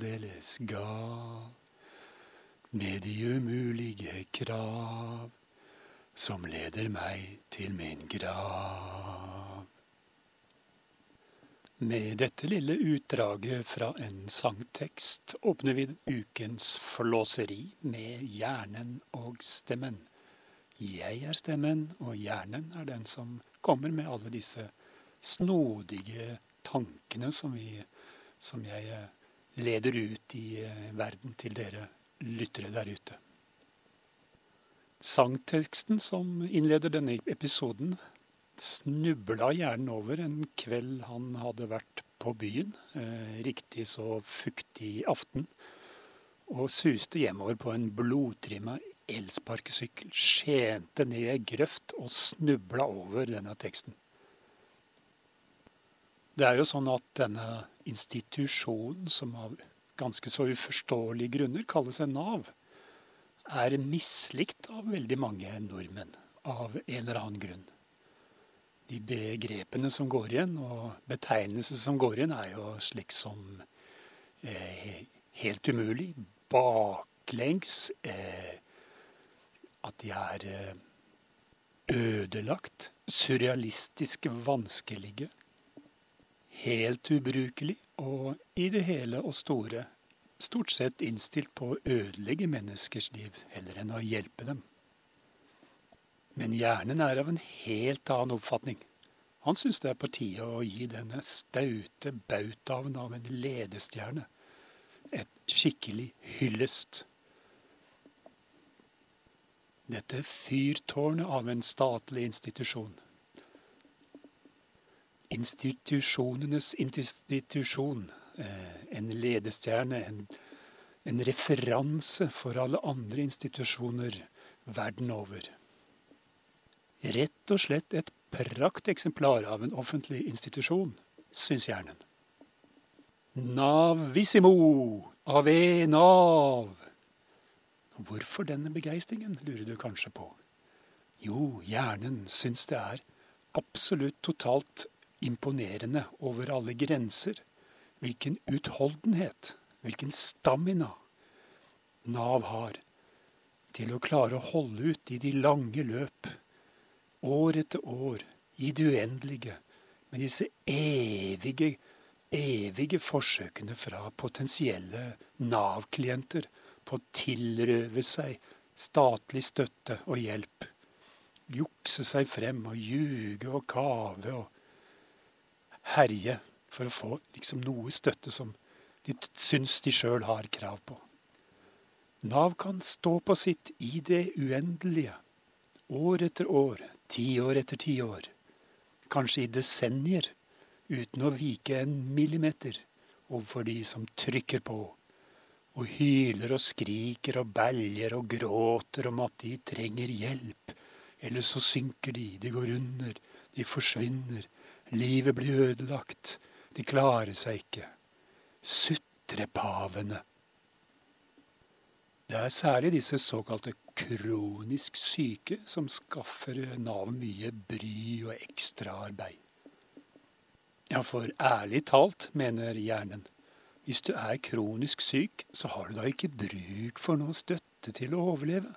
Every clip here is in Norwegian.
aldeles gal med de umulige krav som leder meg til min grav. Med dette lille utdraget fra en sangtekst åpner vi ukens flåseri med hjernen og stemmen. Jeg er stemmen, og hjernen er den som kommer med alle disse snodige tankene som, vi, som jeg leder ut i eh, verden til dere lyttere der ute. Sangteksten som innleder denne episoden, snubla hjernen over en kveld han hadde vært på byen, eh, riktig så fuktig aften, og suste hjemover på en blodtrimma elsparkesykkel skjente ned grøft og snubla over denne teksten. Det er jo sånn at denne institusjonen, som av ganske så uforståelige grunner kalles en Nav, er mislikt av veldig mange nordmenn av en eller annen grunn. De begrepene som går igjen, og betegnelser som går igjen, er jo slik som eh, helt umulig, baklengs, eh, at de er eh, ødelagt, surrealistisk vanskelige, helt ubrukelig og i det hele og store stort sett innstilt på å ødelegge menneskers liv heller enn å hjelpe dem. Men hjernen er av en helt annen oppfatning. Han syns det er på tide å gi denne staute bautaen av en ledestjerne et skikkelig hyllest. Dette fyrtårnet av en statlig institusjon. Institusjonenes institusjon. Eh, en ledestjerne, en, en referanse for alle andre institusjoner verden over. Rett og slett et prakteksemplar av en offentlig institusjon, syns hjernen. Navissimo! Ave Nav! Hvorfor denne begeistringen, lurer du kanskje på. Jo, hjernen syns det er absolutt totalt imponerende over alle grenser. Hvilken utholdenhet, hvilken stamina Nav har til å klare å holde ut i de lange løp, år etter år, i det uendelige, med disse evige, evige forsøkene fra potensielle Nav-klienter på å tilrøve seg statlig støtte og hjelp. Jukse seg frem og ljuge og kave og herje for å få liksom noe støtte som de syns de sjøl har krav på. Nav kan stå på sitt i det uendelige, år etter år, tiår etter tiår, kanskje i desennier, uten å vike en millimeter overfor de som trykker på og hyler og skriker og beljer og gråter om at de trenger hjelp. Eller så synker de, de går under, de forsvinner, livet blir ødelagt, de klarer seg ikke. Sutrepavene. Det er særlig disse såkalte kronisk syke som skaffer Nav mye bry og ekstraarbeid. Ja, for ærlig talt, mener hjernen, hvis du er kronisk syk, så har du da ikke bruk for noe støtte til å overleve.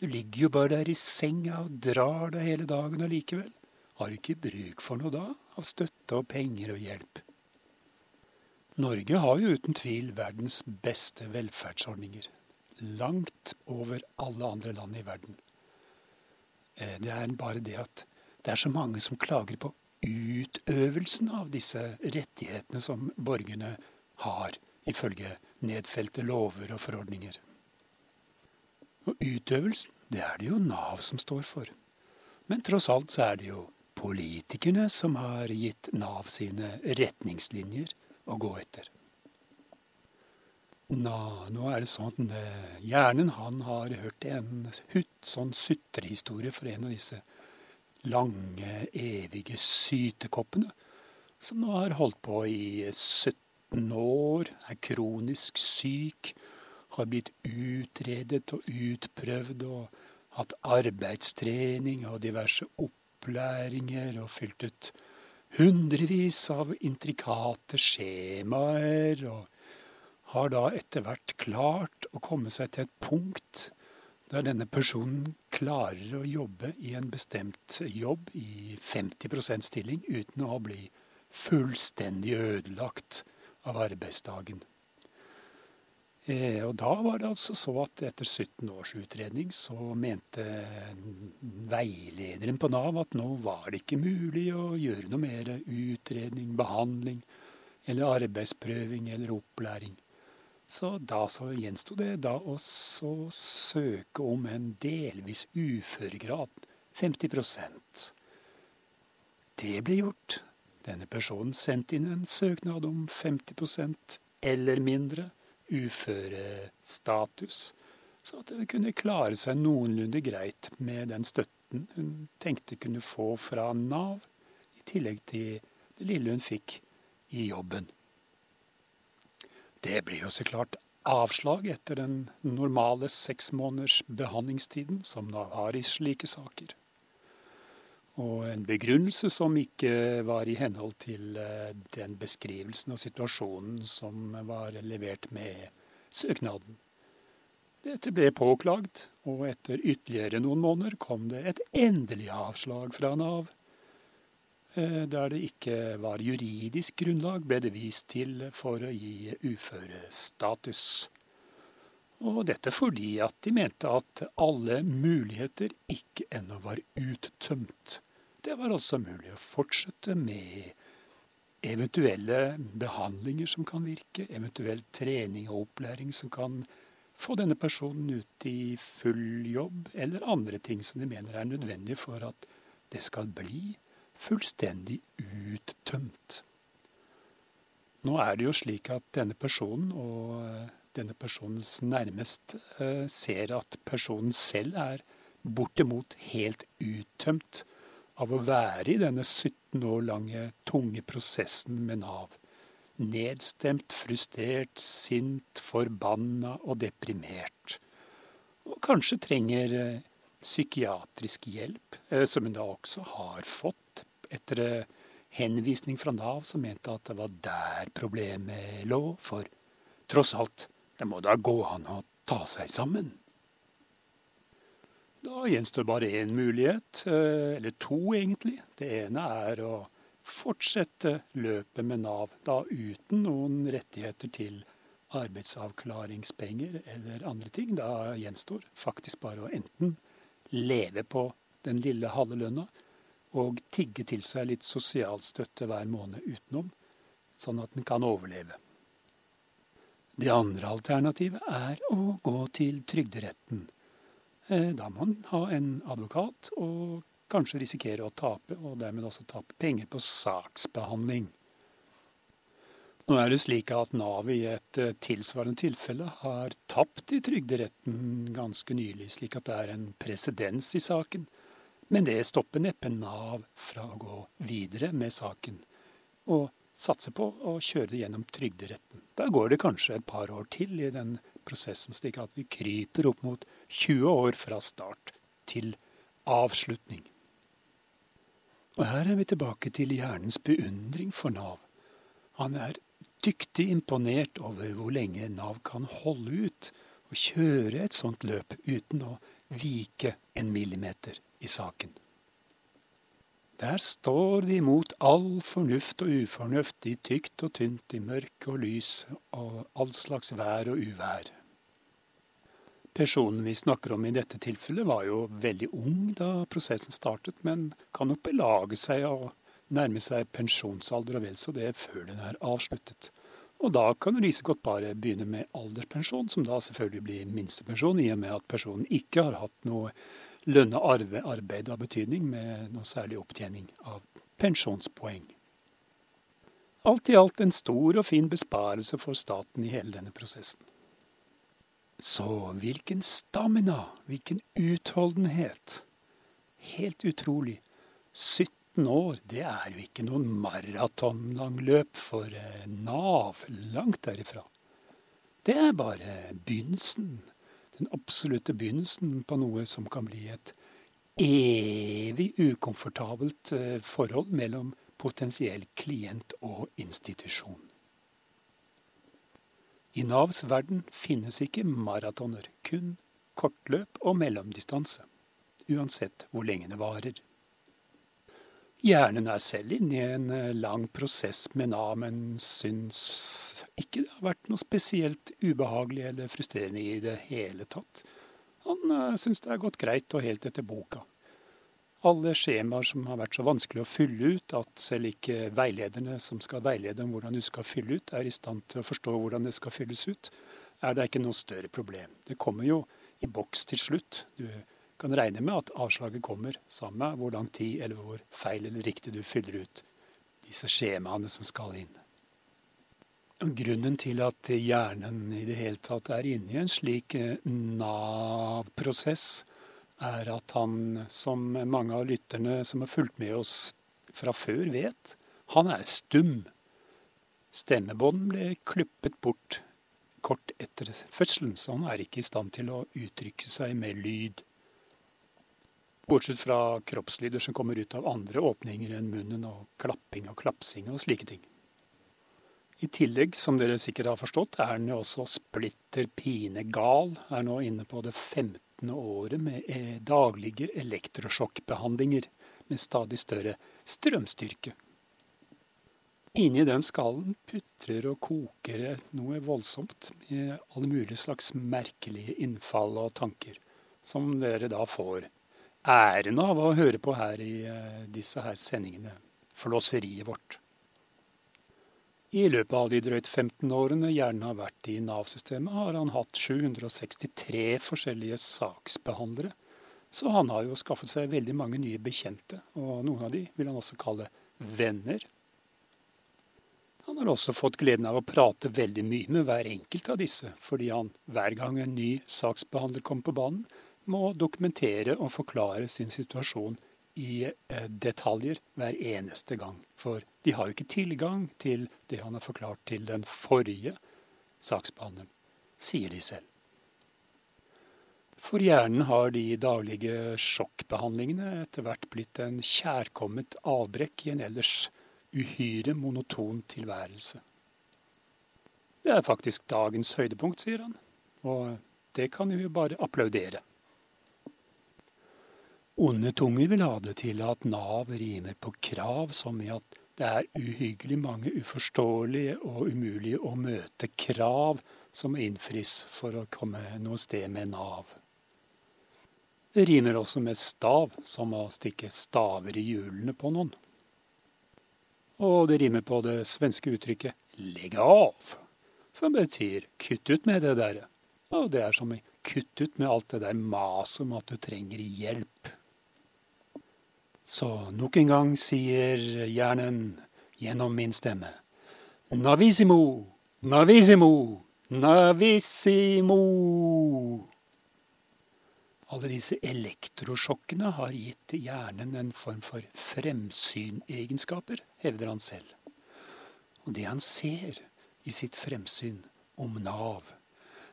Du ligger jo bare der i senga og drar deg hele dagen allikevel. Har ikke bruk for noe da, av støtte og penger og hjelp. Norge har jo uten tvil verdens beste velferdsordninger. Langt over alle andre land i verden. Eh, det er bare det at det er så mange som klager på utøvelsen av disse rettighetene som borgerne har ifølge nedfelte lover og forordninger. Og utøvelsen, det er det jo Nav som står for. Men tross alt så er det jo politikerne som har gitt Nav sine retningslinjer å gå etter. Nå, nå er det sånn at eh, hjernen han har hørt en hutt, sånn sutrehistorie for en av disse lange, evige sytekoppene, som nå har holdt på i 17 år, er kronisk syk, har blitt utredet og utprøvd og hatt arbeidstrening og diverse opplæringer og fylt ut hundrevis av intrikate skjemaer og har da etter hvert klart å komme seg til et punkt der denne personen klarer å jobbe i en bestemt jobb i 50 stilling uten å bli fullstendig ødelagt av arbeidsdagen. Eh, og da var det altså så at etter 17 års utredning så mente veilederen på Nav at nå var det ikke mulig å gjøre noe mer utredning, behandling eller arbeidsprøving eller opplæring. Så da så gjensto det da å søke om en delvis uføregrad, 50% Det ble gjort. Denne personen sendte inn en søknad om 50% eller mindre uførestatus, så at hun kunne klare seg noenlunde greit med den støtten hun tenkte kunne få fra Nav, i tillegg til det lille hun fikk i jobben. Det blir jo så klart avslag etter den normale seks måneders behandlingstiden som Nav har i slike saker. Og en begrunnelse som ikke var i henhold til eh, den beskrivelsen av situasjonen som var levert med søknaden. Dette ble påklagd, og etter ytterligere noen måneder kom det et endelig avslag fra Nav Eh, der det ikke var juridisk grunnlag, ble det vist til for å gi uførestatus. Og dette fordi at de mente at alle muligheter ikke ennå var uttømt. Det var altså mulig å fortsette med eventuelle behandlinger som kan virke, eventuell trening og opplæring som kan få denne personen ut i full jobb, eller andre ting som de mener er nødvendig for at det skal bli fullstendig uttømt. Nå er det jo slik at denne personen og eh, denne personens nærmeste eh, ser at personen selv er bortimot helt uttømt av å være i denne 17 år lange tunge prosessen med Nav. Nedstemt, frustrert, sint, forbanna og deprimert. Og kanskje trenger eh, psykiatrisk hjelp, som hun da også har fått etter eh, henvisning fra Nav som mente at det var der problemet lå, for tross alt, det må da gå an å ta seg sammen. Da gjenstår bare én mulighet, eh, eller to egentlig. Det ene er å fortsette løpet med Nav, da uten noen rettigheter til arbeidsavklaringspenger eller andre ting. Da gjenstår faktisk bare å enten leve på den lille halve lønna, og tigge til seg litt sosialstøtte hver måned utenom, sånn at den kan overleve. Det andre alternativet er å gå til Trygderetten. Eh, da må man ha en advokat og kanskje risikere å tape, og dermed også tape penger på saksbehandling. Nå er det slik at Nav i et eh, tilsvarende tilfelle har tapt i Trygderetten ganske nylig, slik at det er en presedens i saken. Men det stopper neppe Nav fra å gå videre med saken og satse på å kjøre det gjennom Trygderetten. Da går det kanskje et par år til i den prosessen, slik at vi kryper opp mot 20 år fra start til avslutning. Og her er vi tilbake til hjernens beundring for Nav. Han er dyktig imponert over hvor lenge Nav kan holde ut og kjøre et sånt løp uten å vike en millimeter i saken. Der står de mot all fornuft og ufornuft, i tykt og tynt, i mørke og lys, og all slags vær og uvær. Personen vi snakker om i dette tilfellet, var jo veldig ung da prosessen startet, men kan nok belage seg og nærme seg pensjonsalder og vel så det før den er avsluttet. Og da kan du godt bare begynne med alderspensjon, som da selvfølgelig blir minstepensjon, i og med at personen ikke har hatt noe lønna arbeid av betydning med noe særlig opptjening av pensjonspoeng. Alt i alt en stor og fin besparelse for staten i hele denne prosessen. Så hvilken stamina, hvilken utholdenhet. Helt utrolig. 17 år, det er jo ikke noen maratonlangløp for eh, Nav, langt derifra. Det er bare begynnelsen den absolutte begynnelsen på noe som kan bli et evig ukomfortabelt eh, forhold mellom potensiell klient og institusjon. I Navs verden finnes ikke maratoner, kun kortløp og mellomdistanse, uansett hvor lenge det varer. Hjernen er selv inne i en eh, lang prosess med Nav, men syns ikke det har vært noe spesielt ubehagelig eller frustrerende i det hele tatt. Han uh, syns det er gått greit og helt etter boka. Alle skjemaer som har vært så vanskelig å fylle ut at selv ikke veilederne som skal veilede om hvordan du skal fylle ut, er i stand til å forstå hvordan det skal fylles ut, er det ikke noe større problem. Det kommer jo i boks til slutt. Du kan regne med at avslaget kommer, samme hvor lang tid eller hvor feil eller riktig du fyller ut disse skjemaene som skal inn. Grunnen til at hjernen i det hele tatt er inne i en slik eh, Nav-prosess, er at han, som mange av lytterne som har fulgt med oss fra før, vet, han er stum. Stemmebånd ble klippet bort kort etter fødselen, så han er ikke i stand til å uttrykke seg med lyd. Bortsett fra kroppslyder som kommer ut av andre åpninger enn munnen, og klapping og klapsing og slike ting. I tillegg, som dere sikkert har forstått, er han jo også splitter pinegal. Er nå inne på det 15. året med eh, daglige elektrosjokkbehandlinger med stadig større strømstyrke. Inni den skallen putrer og koker noe voldsomt med alle mulige slags merkelige innfall og tanker, som dere da får æren av å høre på her i eh, disse her sendingene. Flåseriet vårt. I løpet av de drøyt 15 årene hjernen har vært i Nav-systemet, har han hatt 763 forskjellige saksbehandlere. Så han har jo skaffet seg veldig mange nye bekjente, og noen av de vil han også kalle venner. Han har også fått gleden av å prate veldig mye med hver enkelt av disse, fordi han hver gang en ny saksbehandler kommer på banen, må dokumentere og forklare sin situasjon i eh, detaljer hver eneste gang. For de har jo ikke tilgang til det han har forklart til den forrige saksbehandleren, sier de selv. For hjernen har de daglige sjokkbehandlingene etter hvert blitt en kjærkommet avbrekk i en ellers uhyre monoton tilværelse. Det er faktisk dagens høydepunkt, sier han, og det kan vi jo bare applaudere. Onde tunger vil ha det til at Nav rimer på krav, som i at det er uhyggelig mange uforståelige og umulige å møte krav som innfris for å komme noe sted med Nav. Det rimer også med stav, som å stikke staver i hjulene på noen. Og det rimer på det svenske uttrykket 'legg av', som betyr 'kutt ut med det derre'. Og det er som 'kutt ut med alt det der maset om at du trenger hjelp'. Så nok en gang sier hjernen gjennom min stemme Navissimo, navissimo, navissimo. Alle disse elektrosjokkene har gitt hjernen en form for fremsynegenskaper, hevder han selv. Og det han ser i sitt fremsyn om Nav,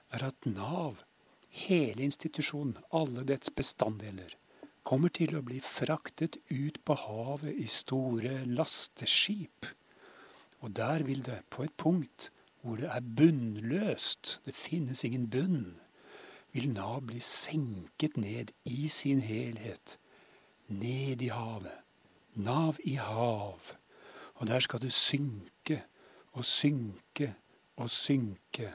er at Nav, hele institusjonen, alle dets bestanddeler, kommer til å bli fraktet ut på havet i store lasteskip. Og der vil det, på et punkt hvor det er bunnløst, det finnes ingen bunn, vil Nav bli senket ned i sin helhet, ned i havet. Nav i hav. Og der skal du synke og synke og synke,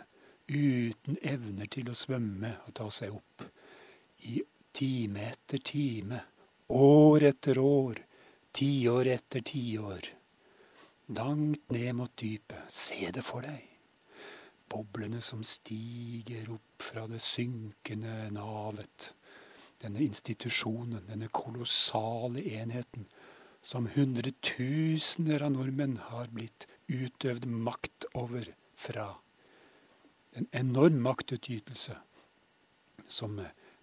uten evner til å svømme og ta seg opp, i time etter time, år etter år, tiår etter tiår. Langt ned mot dypet, se det for deg. Boblene som stiger opp fra det synkende navet. Denne institusjonen, denne kolossale enheten, som hundretusener av nordmenn har blitt utøvd makt over fra. En enorm maktutytelse som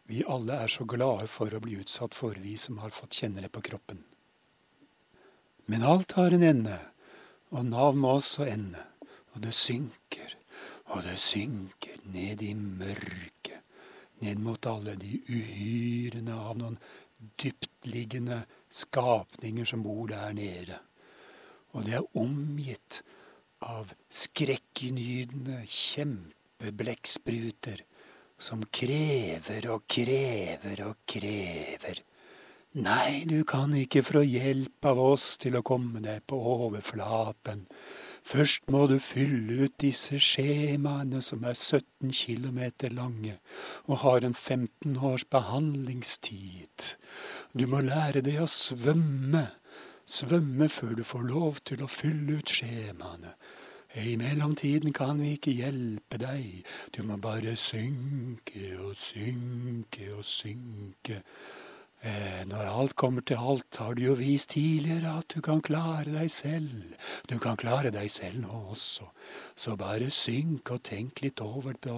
vi alle er så glade for å bli utsatt for, vi som har fått kjenne det på kroppen. Men alt har en ende, og Nav må også ende. Og det synker, og det synker ned i mørket, ned mot alle de uhyrene av noen dyptliggende skapninger som bor der nede. Og det er omgitt av skrekkinngytende kjempeblikkspruter som krever og krever og krever. Nei, du kan ikke få hjelp av oss til å komme deg på overflaten. Først må du fylle ut disse skjemaene som er 17 kilometer lange og har en 15 års behandlingstid. Du må lære deg å svømme, svømme før du får lov til å fylle ut skjemaene. I mellomtiden kan vi ikke hjelpe deg, du må bare synke og synke og synke. Eh, når alt kommer til alt, har du jo vist tidligere at du kan klare deg selv. Du kan klare deg selv nå også. Så bare synk og tenk litt over det.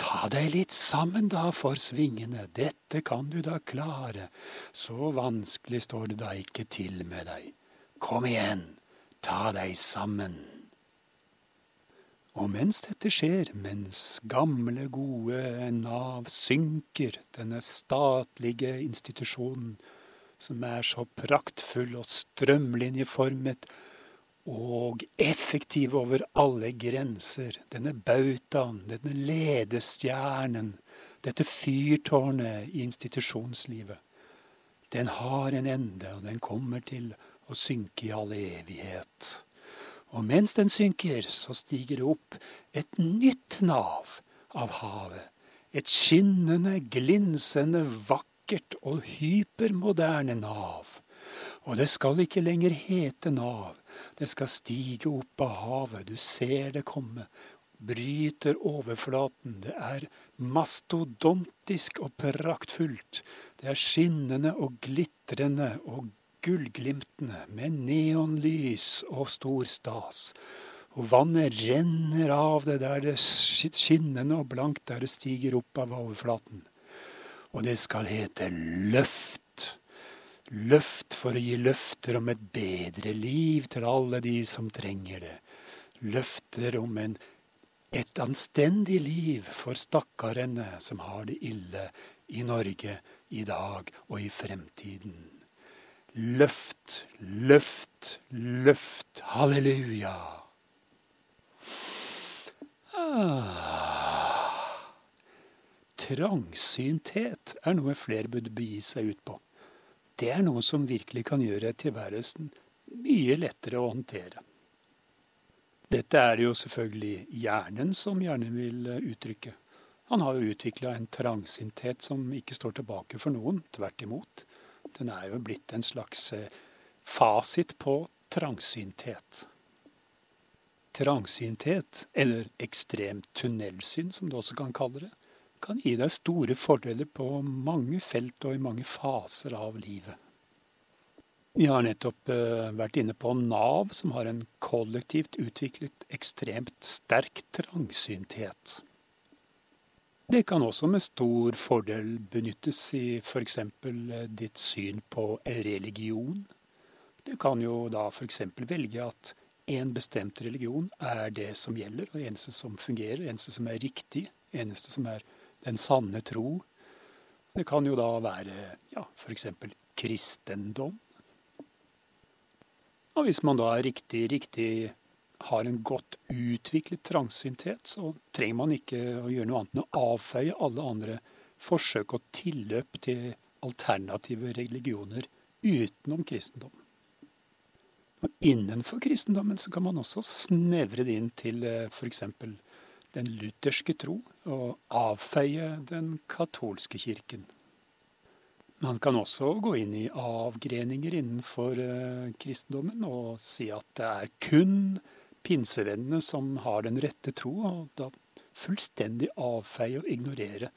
Ta deg litt sammen da for svingene. Dette kan du da klare. Så vanskelig står det da ikke til med deg. Kom igjen, ta deg sammen. Og mens dette skjer, mens gamle, gode Nav synker, denne statlige institusjonen som er så praktfull og strømlinjeformet og effektiv over alle grenser, denne bautaen, denne ledestjernen, dette fyrtårnet i institusjonslivet, den har en ende, og den kommer til å synke i all evighet. Og mens den synker, så stiger det opp et nytt nav av havet. Et skinnende, glinsende, vakkert og hypermoderne nav. Og det skal ikke lenger hete nav, det skal stige opp av havet, du ser det komme, bryter overflaten, det er mastodontisk og praktfullt, det er skinnende og glitrende og gullglimtene med neonlys og stor stas. Og vannet renner av det der det skinnende og blankt der det stiger opp av overflaten. Og det skal hete løft. Løft for å gi løfter om et bedre liv til alle de som trenger det. Løfter om en, et anstendig liv for stakkarene som har det ille i Norge i dag og i fremtiden. Løft, løft, løft. Halleluja. Ah. Trangsynthet er noe flere burde begi seg ut på. Det er noe som virkelig kan gjøre tilværelsen mye lettere å håndtere. Dette er jo selvfølgelig hjernen som hjernen vil uttrykke. Han har jo utvikla en trangsynthet som ikke står tilbake for noen, tvert imot. Den er jo blitt en slags eh, fasit på trangsynthet. Trangsynthet, eller ekstremt tunnelsyn som du også kan kalle det, kan gi deg store fordeler på mange felt og i mange faser av livet. Vi har nettopp uh, vært inne på Nav, som har en kollektivt utviklet ekstremt sterk trangsynthet. Det kan også med stor fordel benyttes i f.eks. Eh, ditt syn på religion. Du kan jo da f.eks. velge at en bestemt religion er det som gjelder, og det eneste som fungerer, det eneste som er riktig, det eneste som er den sanne tro. Det kan jo da være ja, f.eks. kristendom. Og hvis man da er riktig, riktig har en godt utviklet trangsynthet, så trenger man ikke å gjøre noe annet enn å avfeie alle andre forsøk og tilløp til alternative religioner utenom kristendom. Og innenfor kristendommen så kan man også snevre det inn til eh, f.eks. den lutherske tro, og avfeie den katolske kirken. Man kan også gå inn i avgreninger innenfor eh, kristendommen og si at det er kun pinsevennene som har den rette tro, og da fullstendig avfeie og ignorere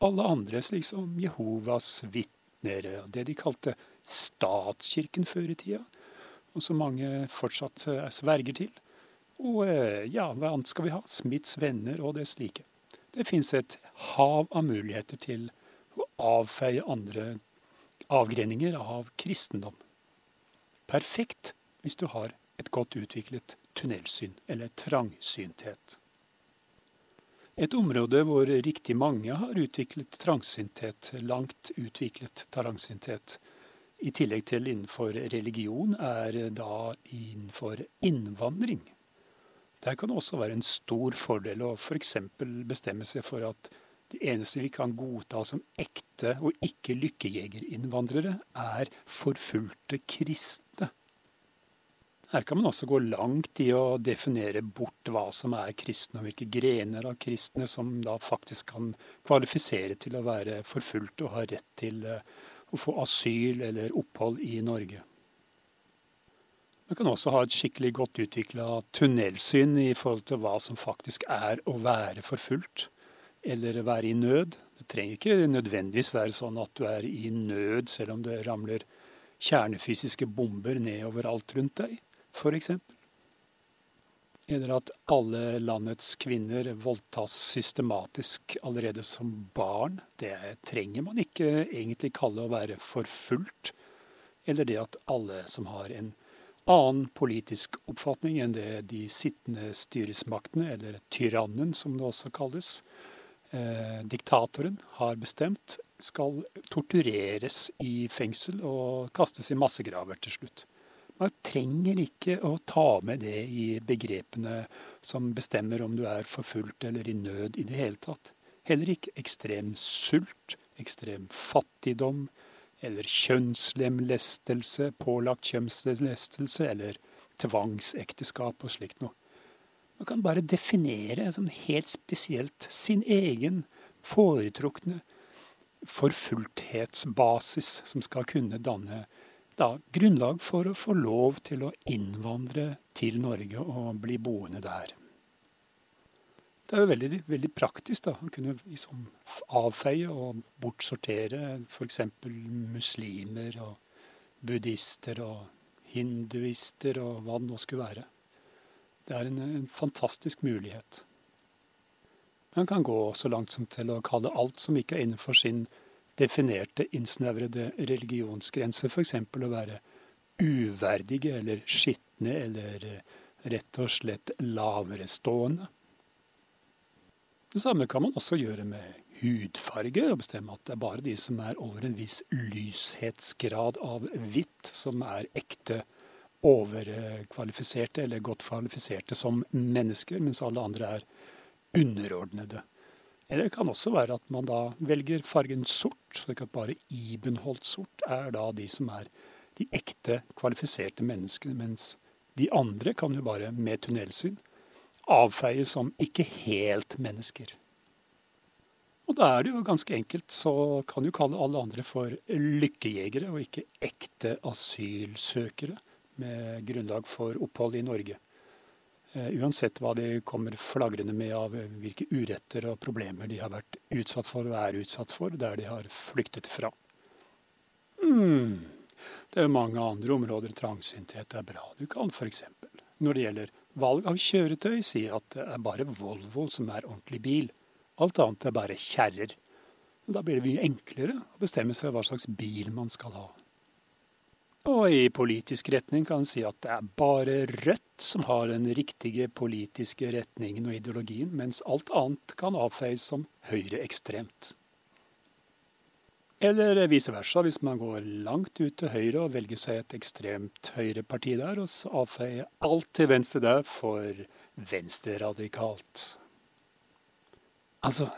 alle andre, slik som Jehovas vitner, det de kalte statskirken før i tida, og som mange fortsatt eh, sverger til. Og eh, ja, hva annet skal vi ha? Smiths venner og det slike. Det fins et hav av muligheter til å avfeie andre avgreninger av kristendom. Perfekt hvis du har et godt utviklet tunnelsyn, eller trangsynthet. Et område hvor riktig mange har utviklet trangsynthet, langt utviklet trangsynthet, i tillegg til innenfor religion, er da innenfor innvandring. Der kan det også være en stor fordel å f.eks. bestemme seg for at det eneste vi kan godta som ekte og ikke lykkejegerinnvandrere, er forfulgte kristne. Her kan man også gå langt i å definere bort hva som er kristne, og hvilke grener av kristne som da faktisk kan kvalifisere til å være forfulgt og ha rett til eh, å få asyl eller opphold i Norge. Man kan også ha et skikkelig godt utvikla tunnelsyn i forhold til hva som faktisk er å være forfulgt, eller være i nød. Det trenger ikke nødvendigvis være sånn at du er i nød selv om det ramler kjernefysiske bomber nedover alt rundt deg, f.eks. Eller at alle landets kvinner voldtas systematisk allerede som barn. Det trenger man ikke egentlig kalle å være forfulgt. Eller det at alle som har en annen politisk oppfatning enn det de sittende styresmaktene, eller tyrannen som det også kalles, eh, diktatoren, har bestemt, skal tortureres i fengsel og kastes i massegraver til slutt. Man trenger ikke å ta med det i begrepene som bestemmer om du er forfulgt eller i nød i det hele tatt. Heller ikke ekstrem sult, ekstrem fattigdom, eller kjønnslemlestelse, pålagt kjønnslemlestelse eller tvangsekteskap og slikt noe. Man kan bare definere som helt spesielt sin egen foretrukne forfulgthetsbasis som skal kunne danne da, grunnlag for å få lov til å innvandre til Norge og bli boende der. Det er jo veldig, veldig praktisk da, å kunne liksom avfeie og bortsortere f.eks. muslimer og buddhister og hinduister og hva det nå skulle være. Det er en, en fantastisk mulighet. Man kan gå så langt som til å kalle alt som ikke er innenfor sin definerte, innsnevrede religionsgrenser, f.eks. å være uverdige eller skitne eller rett og slett laverestående. Det samme kan man også gjøre med hudfarge, og bestemme at det er bare de som er over en viss lyshetsgrad av hvitt, som er ekte overkvalifiserte eller godt kvalifiserte som mennesker, mens alle andre er underordnede. Eller det kan også være at man da velger fargen sort, slik at bare Ibenholt sort er da de som er de ekte kvalifiserte menneskene, mens de andre kan jo bare med tunnelsyn avfeies som ikke helt mennesker. Og da er det jo ganske enkelt, så kan du kalle alle andre for lykkejegere, og ikke ekte asylsøkere med grunnlag for opphold i Norge. Uh, uansett hva de kommer flagrende med av hvilke uretter og problemer de har vært utsatt for og er utsatt for der de har flyktet fra. Mm. Det er mange andre områder trangsynthet er bra. Du kan f.eks. når det gjelder Valg av kjøretøy sier at det er bare Volvo som er ordentlig bil. Alt annet er bare kjerrer. Da blir det mye enklere å bestemme seg hva slags bil man skal ha. Og i politisk retning kan en si at det er bare Rødt som har den riktige politiske retningen og ideologien, mens alt annet kan avfeies som høyreekstremt. Eller vice versa, hvis man går langt ut til høyre og velger seg et ekstremt høyreparti der, og så avfeier alt til venstre der for venstreradikalt. Altså,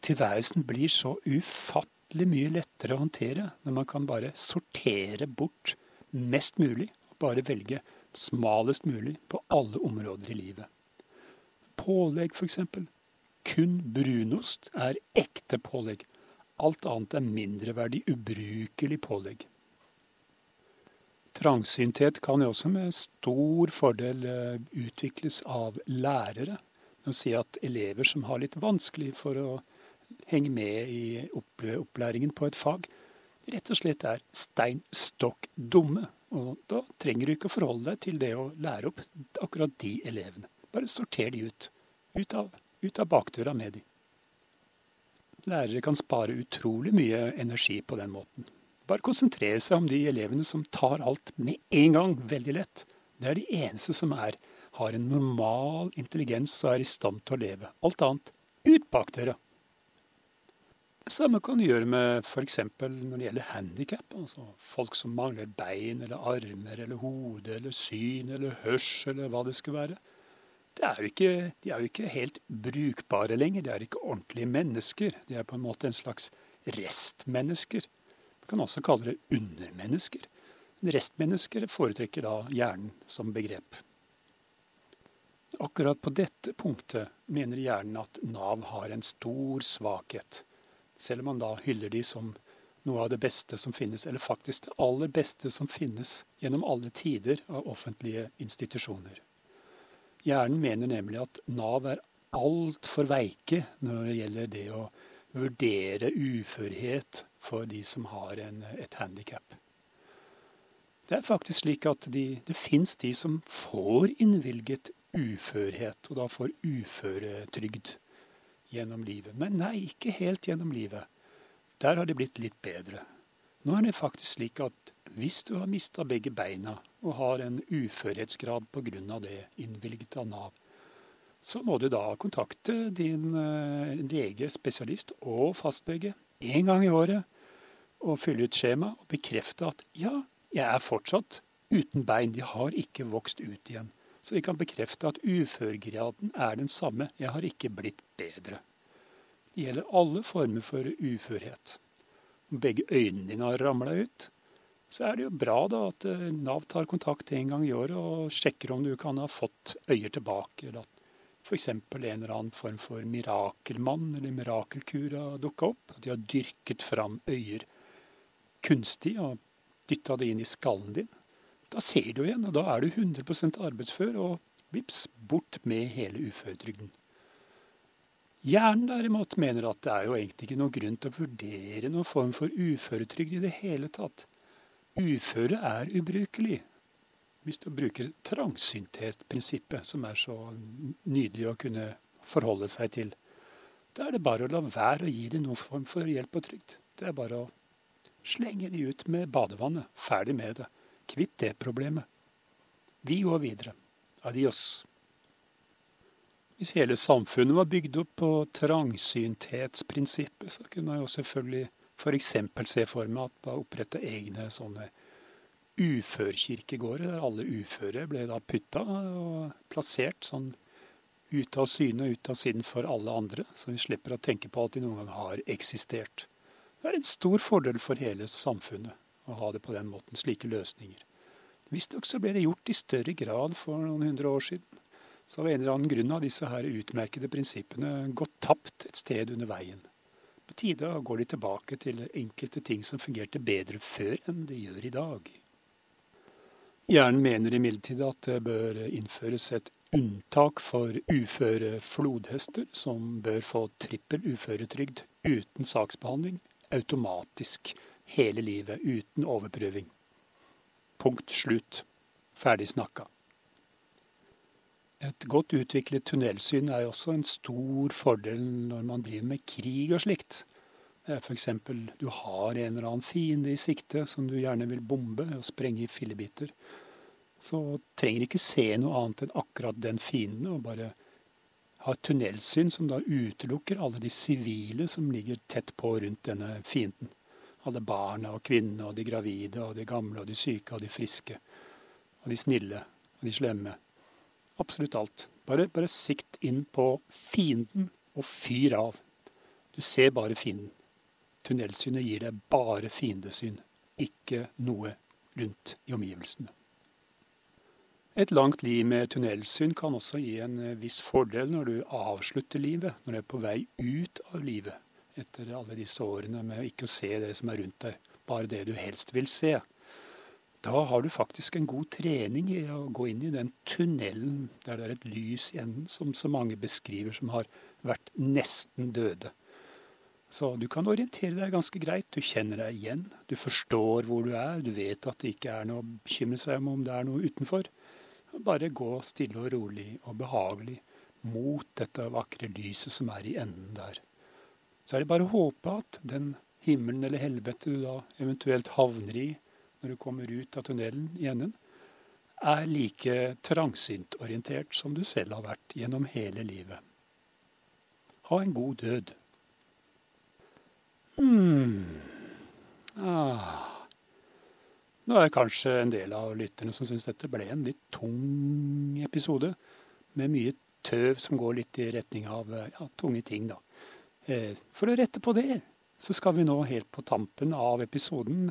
tilværelsen blir så ufattelig mye lettere å håndtere når man kan bare sortere bort mest mulig, bare velge smalest mulig på alle områder i livet. Pålegg, f.eks. Kun brunost er ekte pålegg Alt annet er mindreverdig, ubrukelig pålegg. Trangsynthet kan jo også med stor fordel eh, utvikles av lærere. Å si at elever som har litt vanskelig for å henge med i opplæringen på et fag, rett og slett er stein stokk dumme. Og da trenger du ikke å forholde deg til det å lære opp akkurat de elevene. Bare sorter de ut. Ut av, ut av bakdøra med de. Lærere kan spare utrolig mye energi på den måten. Bare konsentrere seg om de elevene som tar alt med en gang, veldig lett. Det er de eneste som er, har en normal intelligens og er i stand til å leve. Alt annet ut bakdøra. Det samme kan du gjøre med f.eks. når det gjelder handikap. Altså folk som mangler bein eller armer eller hode eller syn eller hørsel eller hva det skulle være. er ikke, de er jo ikke helt brukbare lenger. De er ikke ordentlige mennesker. De er på en måte en slags restmennesker. Vi kan også kalle det undermennesker. Restmennesker foretrekker da hjernen som begrep. Akkurat på dette punktet mener hjernen at Nav har en stor svakhet, selv om man da hyller de som noe av det beste som finnes, eller faktisk det aller beste som finnes gjennom alle tider av offentlige institusjoner. Hjernen mener nemlig at Nav er altfor veike når det gjelder det å vurdere uførhet for de som har en, et handikap. Det er faktisk slik at de, det fins de som får innvilget uførhet, og da får uføretrygd gjennom livet. Men nei, ikke helt gjennom livet. Der har det blitt litt bedre. Nå er det faktisk slik at hvis du har mista begge beina og har en uførhetsgrad pga. det innvilget av Nav, så må du da kontakte din uh, lege, spesialist og fastlege én gang i året og fylle ut skjema og bekrefte at ja, jeg er fortsatt uten bein, de har ikke vokst ut igjen. Så vi kan bekrefte at uførgraden er den samme, jeg har ikke blitt bedre. Det gjelder alle former for uførhet. Om begge øynene dine har ramla ut, så er det jo bra da at eh, Nav tar kontakt en gang i året og sjekker om du kan ha fått øyer tilbake, eller at f.eks. en eller annen form for mirakelmann eller mirakelkur har dukka opp. At de har dyrket fram øyer kunstig og dytta det inn i skallen din. Da ser du igjen, og da er du 100% arbeidsfør, og vips, bort med hele uføretrygden. Hjernen derimot mener at det er jo egentlig ikke noen grunn til å vurdere noen form for uføretrygd i det hele tatt. Uføre er ubrukelig. Hvis du bruker trangsyntetprinsippet, som er så nydelig å kunne forholde seg til, da er det bare å la være å gi dem noen form for hjelp og trygd. Det er bare å slenge de ut med badevannet. Ferdig med det. Kvitt det problemet. Vi går videre. Adios. Hvis hele samfunnet var bygd opp på trangsynthetsprinsippet, så kunne man jo selvfølgelig f.eks. se for meg at man opprette egne sånne uførkirkegårder, der alle uføre ble da putta og plassert sånn ute av syne og ute av sinn for alle andre, så vi slipper å tenke på at de noen gang har eksistert. Det er en stor fordel for hele samfunnet å ha det på den måten, slike løsninger. Visstnok så ble det gjort i større grad for noen hundre år siden så av en eller annen grunn har disse her utmerkede prinsippene gått tapt et sted under veien. På tide går de tilbake til enkelte ting som fungerte bedre før enn de gjør i dag. Hjernen mener imidlertid at det bør innføres et unntak for uføre flodhester, som bør få trippel uføretrygd uten saksbehandling, automatisk, hele livet, uten overprøving. Punkt slutt. Ferdig snakka. Et godt utviklet tunnelsyn er også en stor fordel når man driver med krig og slikt. F.eks. du har en eller annen fiende i sikte som du gjerne vil bombe og sprenge i fillebiter. Så trenger ikke se noe annet enn akkurat den fienden, og bare ha et tunnelsyn som da utelukker alle de sivile som ligger tett på rundt denne fienden. Alle barna og kvinnene og de gravide og de gamle og de syke og de friske. Og de snille og de slemme. Absolutt alt. Bare, bare sikt inn på fienden og fyr av. Du ser bare fienden. Tunnelsynet gir deg bare fiendesyn, ikke noe rundt i omgivelsene. Et langt liv med tunnelsyn kan også gi en viss fordel når du avslutter livet, når du er på vei ut av livet, etter alle disse årene med ikke å se det som er rundt deg, bare det du helst vil se. Da har du faktisk en god trening i å gå inn i den tunnelen der det er et lys i enden, som så mange beskriver som har vært nesten døde. Så du kan orientere deg ganske greit. Du kjenner deg igjen. Du forstår hvor du er. Du vet at det ikke er noe å bekymre seg om om det er noe utenfor. Bare gå stille og rolig og behagelig mot dette vakre lyset som er i enden der. Så er det bare å håpe at den himmelen eller helvete du da eventuelt havner i, når du kommer ut av tunnelen i enden, er like trangsyntorientert som du selv har vært gjennom hele livet. Ha en god død. Hmm. Ah. Nå er det kanskje en del av lytterne som syns dette ble en litt tung episode, med mye tøv som går litt i retning av ja, tunge ting, da. Eh, for å rette på det, så skal vi nå helt på tampen av episoden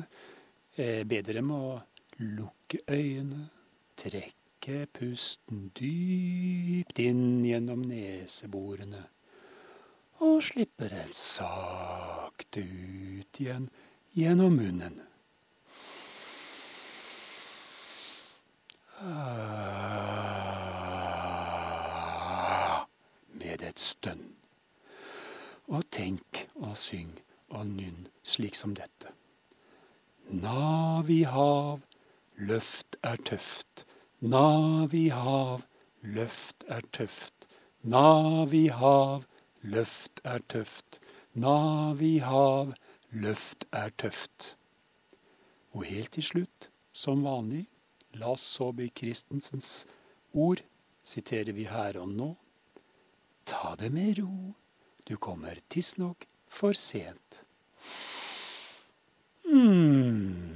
eh, be dere om å lukke øynene, trekke pusten dypt inn gjennom neseborene og slippe den sakte ut igjen gjennom munnen. Med et stønn. Og tenk og syng og nynn slik som dette. Nav i hav, løft er tøft. Nav i hav, løft er tøft. Nav i hav, løft er tøft. Nav i hav, løft er tøft. Og helt til slutt, som vanlig, La oss så be Christensens ord, siterer vi her og nå. Ta det med ro, du kommer tidsnok for sent. Mm.